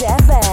Yeah.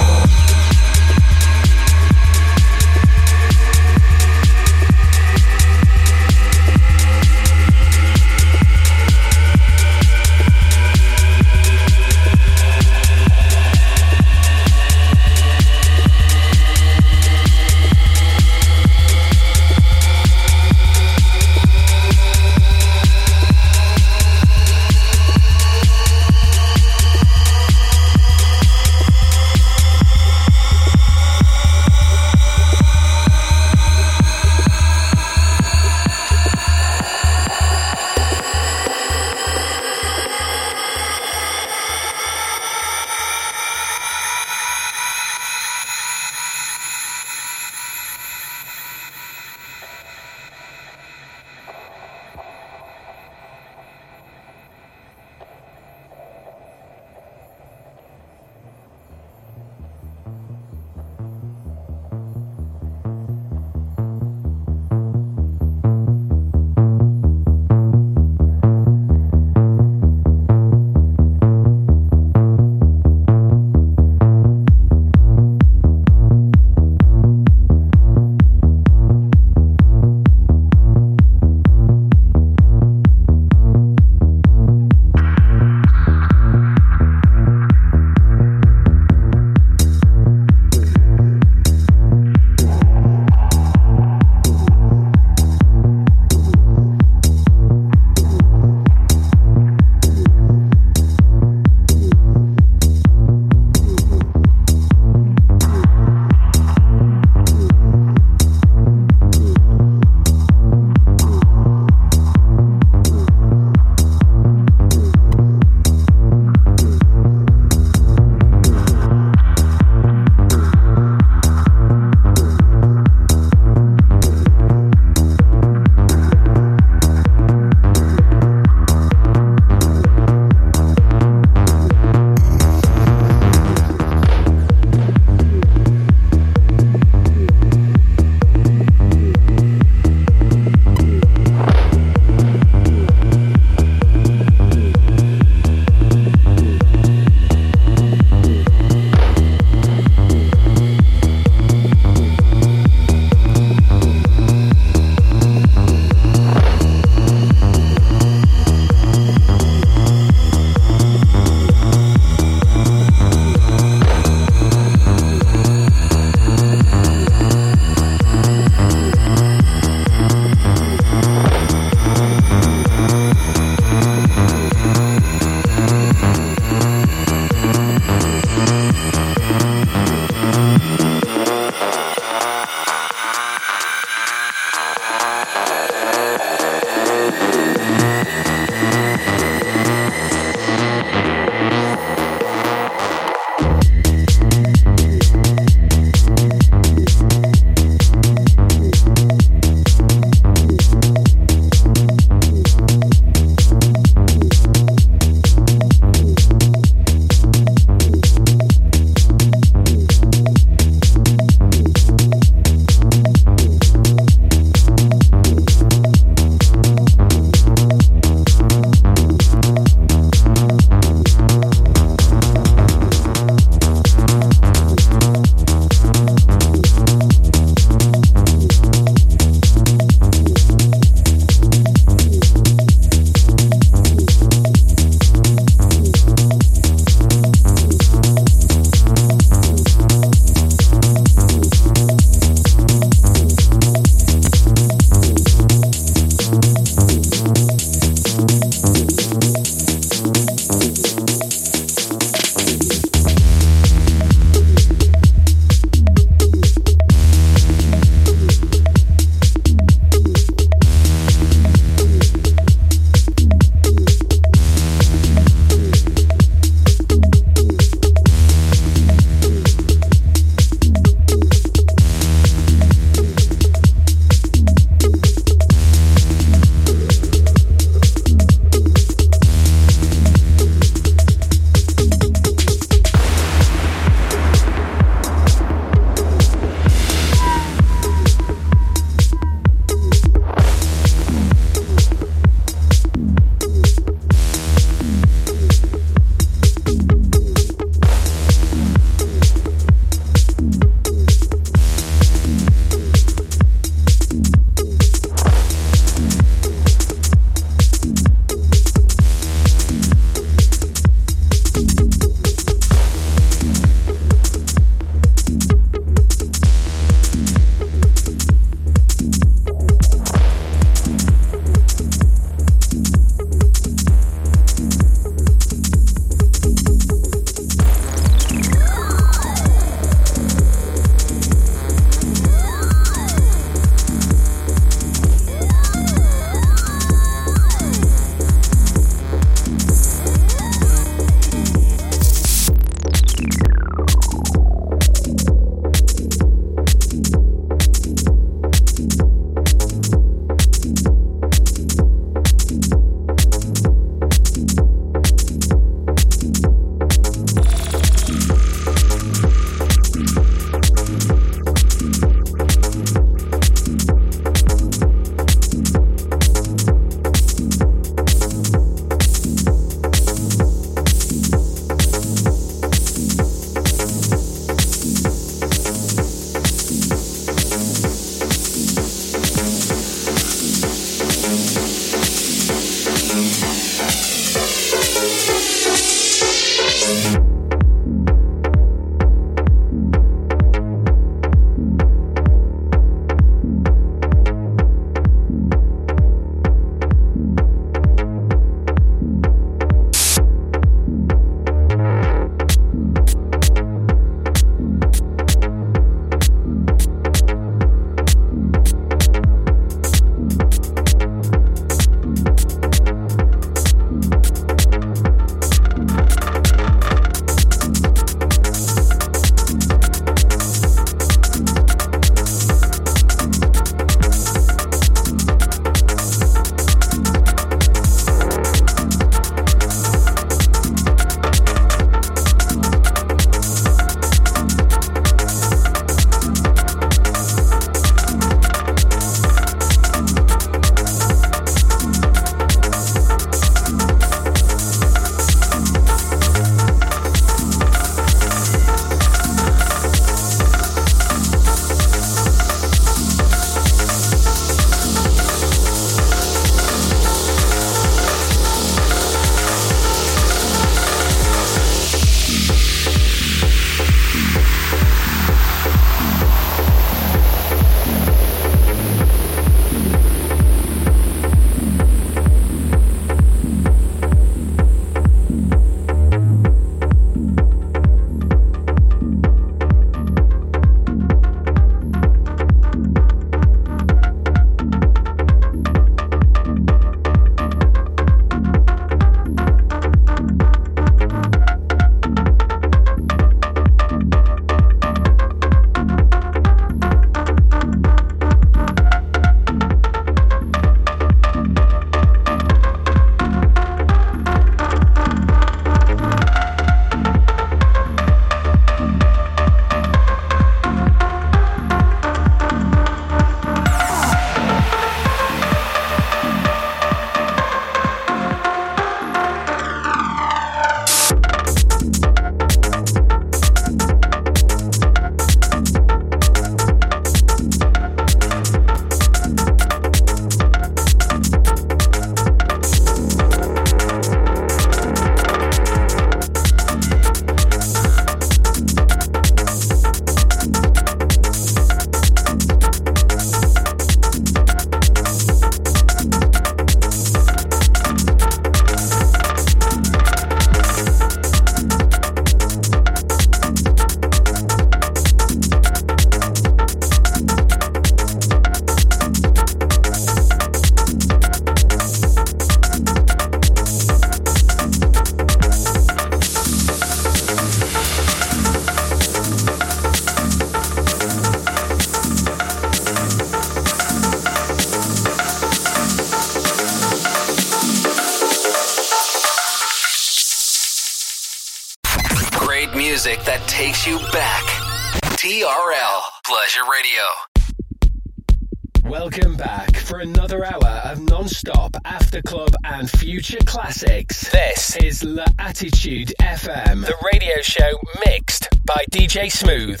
Is La Attitude FM, the radio show mixed by DJ Smooth.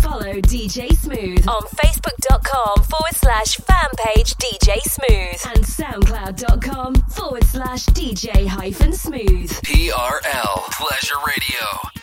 Follow DJ Smooth on Facebook.com forward slash fan page DJ Smooth and SoundCloud.com forward slash DJ hyphen Smooth. TRL Pleasure Radio.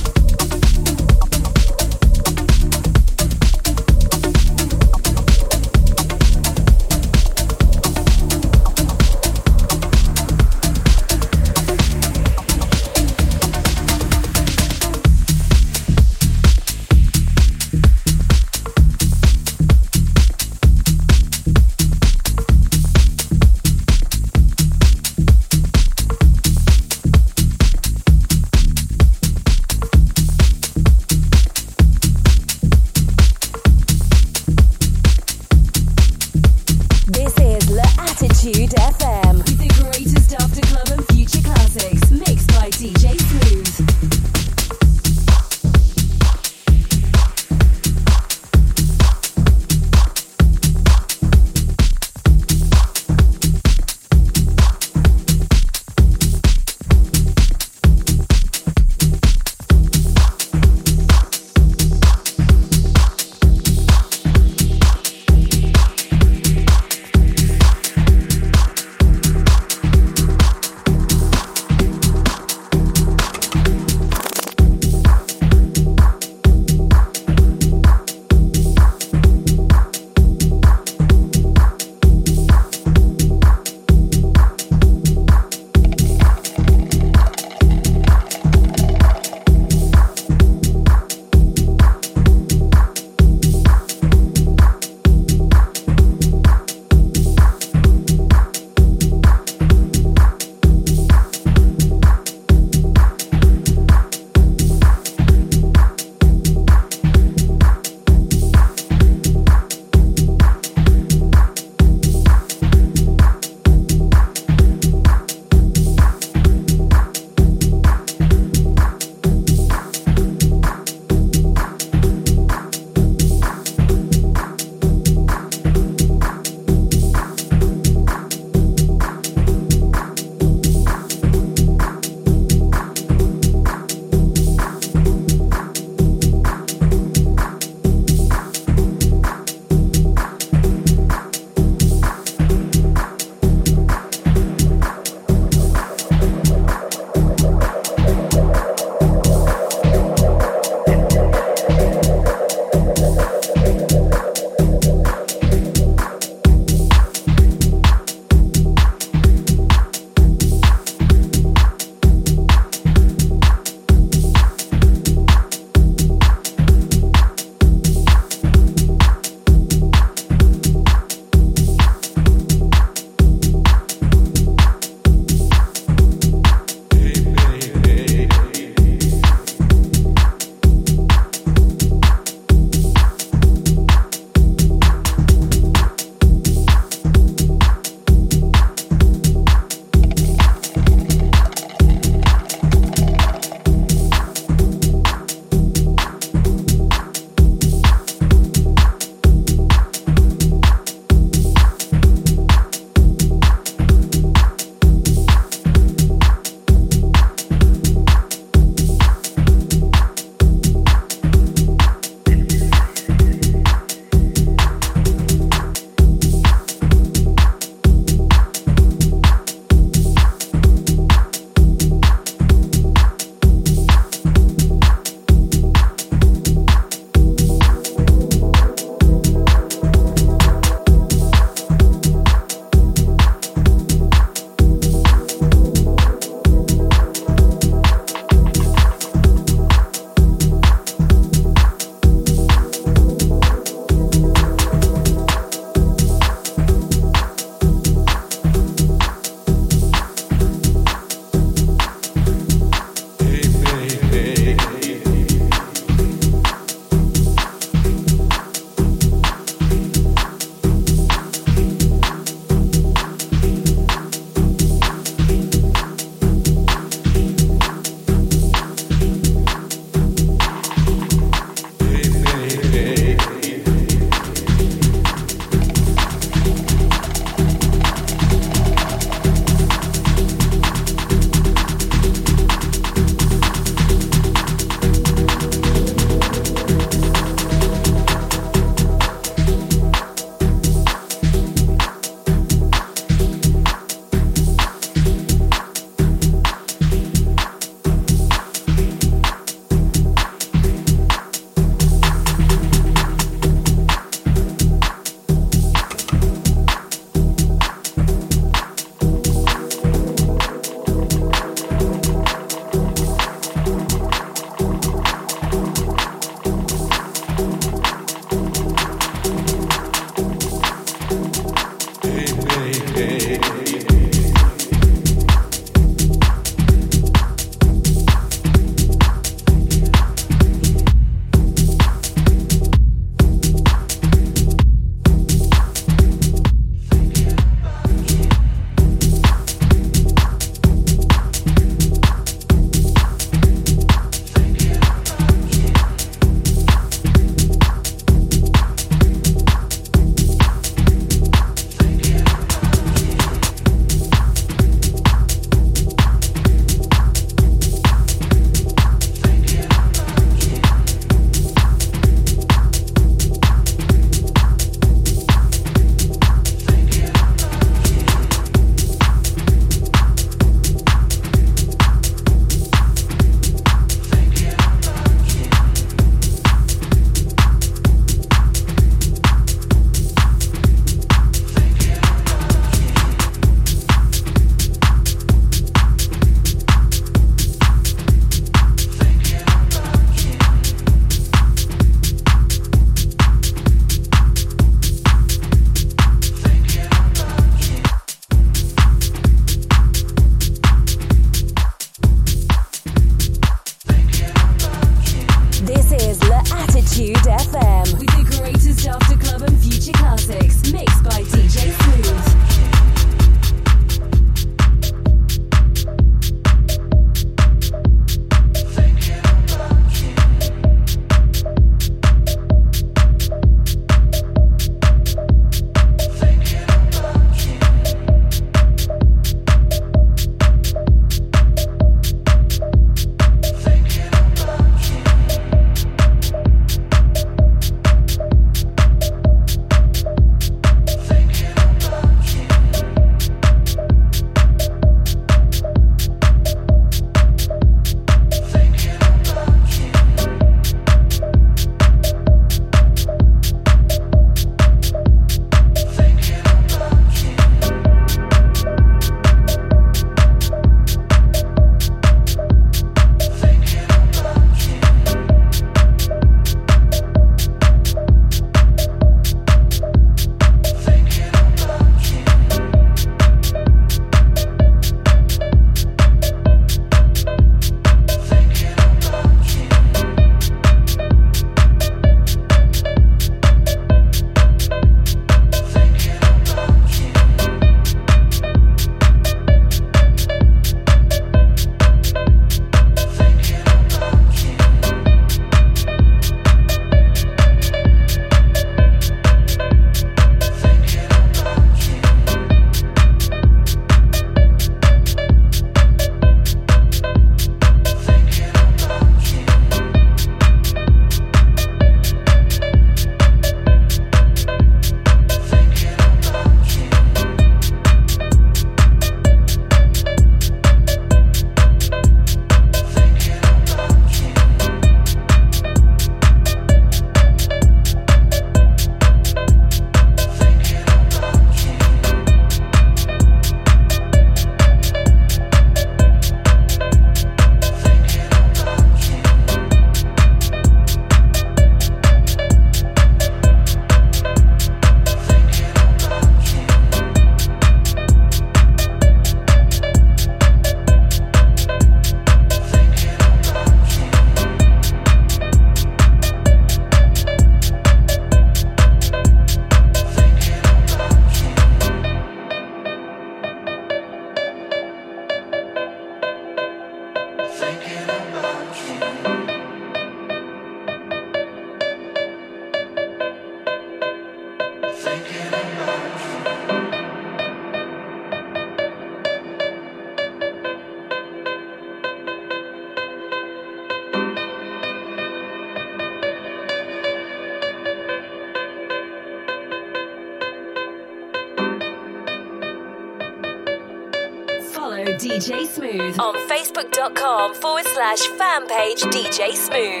DJ Smooth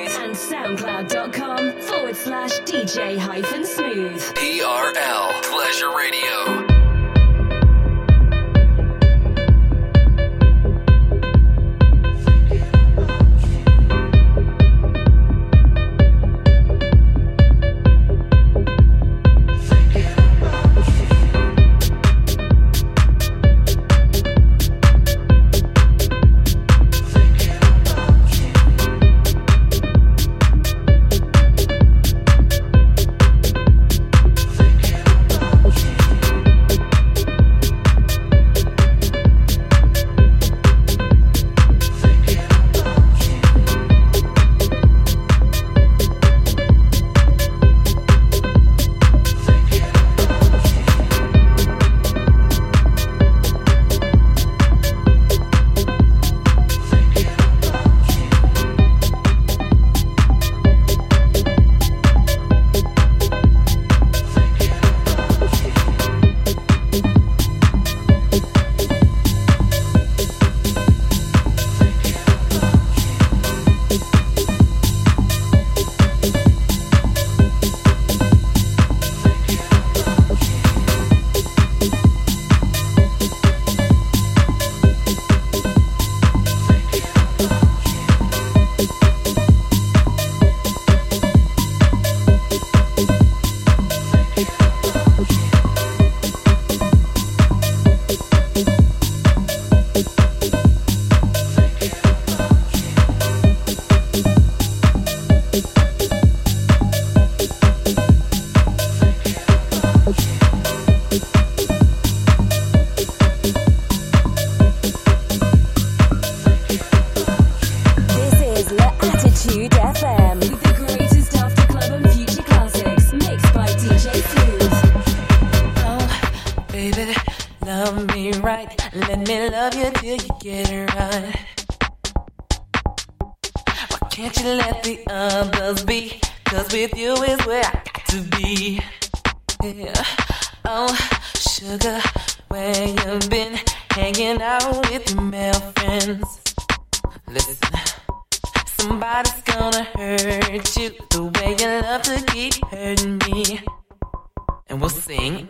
me and we'll sing.